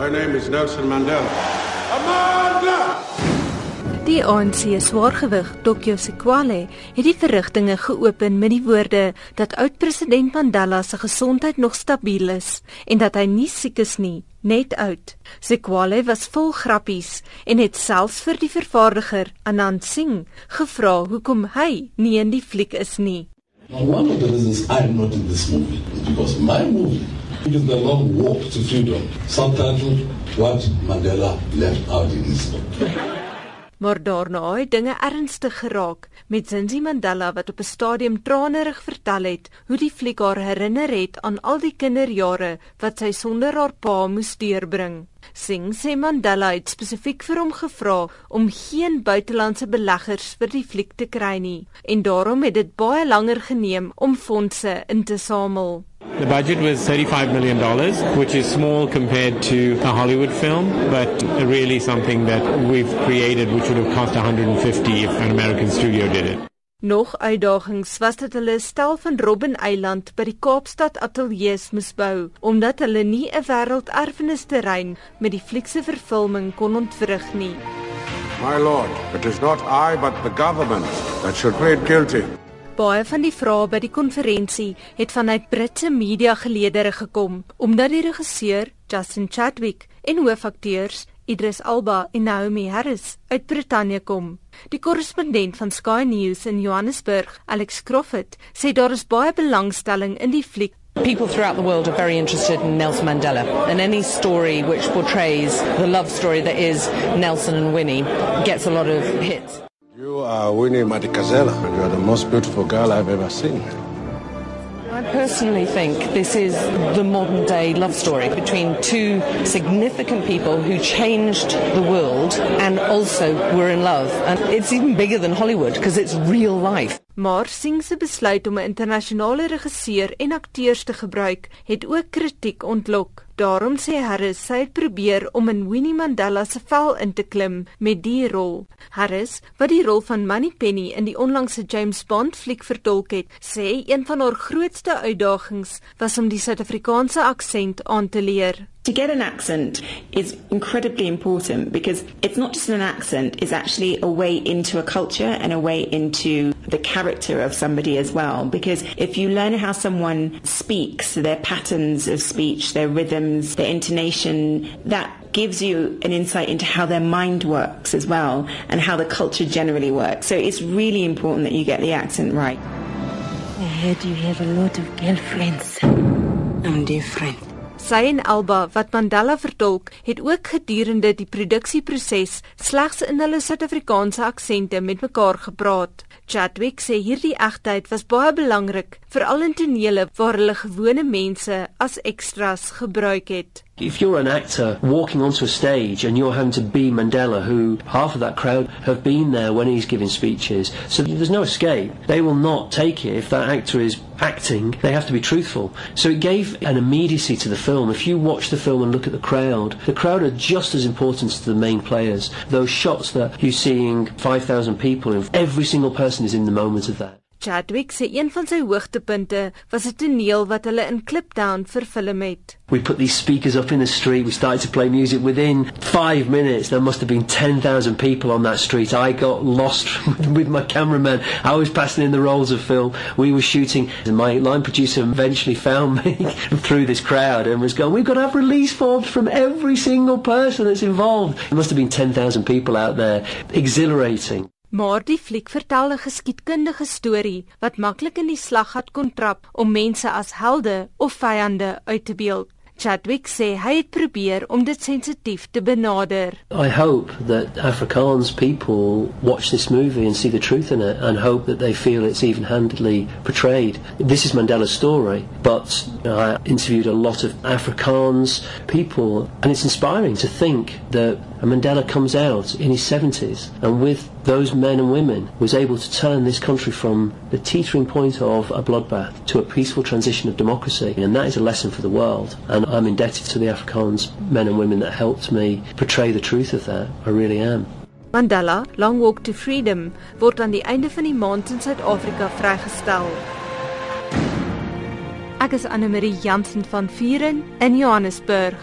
My name is Nelson Mandela. Amanda! Die ANC swaargewig, Tokyo Sekwale, het die verrigtinge geopen met die woorde dat oud-president Mandela se gesondheid nog stabiel is en dat hy nie siek is nie, net oud. Sekwale was vol grappies en het selfs vir die vervaardiger, Anand Singh, gevra hoekom hy nie in die fliek is nie. Now, one of the reasons I'm not in this movie is because my movie is the long walk to freedom, subtitled What Mandela Left Out in His Book. Maar daarna het dinge ernstig geraak met Zinzi Mandela wat op 'n stadium tranerig vertel het hoe die fliek haar herinner het aan al die kinderjare wat sy sonder haar pa moes deurbring. Singh sê Mandela het spesifiek vir hom gevra om geen buitelandse beleggers vir die fliek te kry nie en daarom het dit baie langer geneem om fondse in te samel. The budget was $35 million, which is small compared to a Hollywood film, but really something that we've created which would have cost 150 if an American studio did it. Nog uitdagings was dit hulle stel van Robben Eiland by die Kaapstad ateljee's moes bou omdat hulle nie 'n wêrelderfenisterrein met die fliekse vervulling kon ontwrig nie. My lord, it is not I but the government that should plead guilty. Baie van die vrae by die konferensie het vanuit Britse media geleedere gekom omdat die regisseur Justin Chadwick en hoofakteurs Idris Alba en Naomi Harris uit Brittanje kom. Die korrespondent van Sky News in Johannesburg, Alex Crawford, sê daar is baie belangstelling in die fliek People throughout the world are very interested in Nelson Mandela, and any story which portrays the love story that is Nelson and Winnie gets a lot of hits. You are Winnie Madikazela, and you are the most beautiful girl I've ever seen. I personally think this is the modern day love story between two significant people who changed the world and also were in love. And it's even bigger than Hollywood because it's real life. Maar Singh se besluit om 'n internasionale regisseur en akteurs te gebruik, het ook kritiek ontlok. Daarom sê Harris sy het probeer om in Winnie Mandela se vel in te klim met die rol. Harris, wat die rol van Moneypenny in die onlangse James Bond fliek vertolk het, sê een van haar grootste uitdagings was om die Suid-Afrikaanse aksent aan te leer. To get an accent is incredibly important because it's not just an accent, it's actually a way into a culture and a way into the character of somebody as well. Because if you learn how someone speaks, their patterns of speech, their rhythms, their intonation, that gives you an insight into how their mind works as well and how the culture generally works. So it's really important that you get the accent right. I heard you have a lot of girlfriends. I'm different. Sy en Alba wat Mandela vertolk, het ook gedurende die produksieproses slegs in hulle Suid-Afrikaanse aksente met mekaar gepraat. Chadwick sê hierdie egtheid was baie belangrik, veral in tonele waar hulle gewone mense as extras gebruik het. If you're an actor walking onto a stage and you're having to be Mandela, who half of that crowd have been there when he's giving speeches, so there's no escape. They will not take it if that actor is acting. They have to be truthful. So it gave an immediacy to the film. If you watch the film and look at the crowd, the crowd are just as important as the main players. Those shots that you're seeing 5,000 people every single person is in the moment of that. Chadwick hoogtepunte toneel wat hulle in vervilm het. We put these speakers up in the street. We started to play music within five minutes. There must have been 10,000 people on that street. I got lost with my cameraman. I was passing in the rolls of film. We were shooting. And my line producer eventually found me through this crowd and was going, We've got to have release forms from every single person that's involved. There must have been 10,000 people out there. Exhilarating. Maar die fliek vertel 'n geskiedkundige storie wat maklik in die slaggat kon trap om mense as helde of vyande uit te beeld. Chadwick sê hy het probeer om dit sensitief te benader. I hope that Afrikaans people watch this movie and see the truth in it and hope that they feel it's even-handedly portrayed. This is Mandela's story, but I interviewed a lot of Afrikaans people and it's inspiring to think that Mandela comes out in his 70s and with those men and women was able to turn this country from the teetering point of a bloodbath to a peaceful transition of democracy. And that is a lesson for the world. And I'm indebted to the Afrikaans men and women that helped me portray the truth of that. I really am. Mandela Long Walk to Freedom word aan die einde van die maand in Suid-Afrika vrygestel. Ek is Anne Marie Jansen van Vieren in Johannesburg